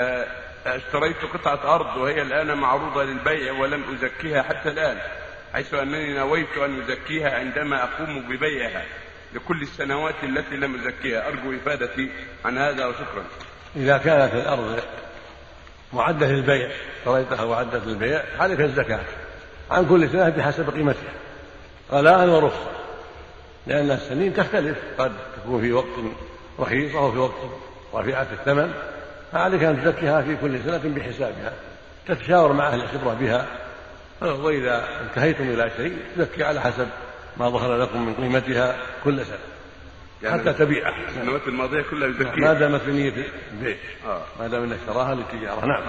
آه، اشتريت قطعة أرض وهي الآن معروضة للبيع ولم أزكيها حتى الآن حيث أنني نويت أن أزكيها عندما أقوم ببيعها لكل السنوات التي لم أزكيها. أرجو إفادتي عن هذا وشكرا. إذا كانت الأرض معدة للبيع اشتريتها معدة للبيع عليك الزكاة عن كل سنة بحسب قيمتها غلاء ورخصة لأن السنين تختلف قد تكون في وقت رخيصة وفي وقت رفيعة الثمن. فعليك أن تزكيها في كل سنة بحسابها تتشاور مع أهل الخبرة بها. وإذا انتهيتم إلى شيء تزكي على حسب ما ظهر لكم من قيمتها كل سنة يعني حتى تبيعها السنوات الماضية كلها ما دامت بنية البيع آه. ما دام انك اشتراها للتجارة. نعم.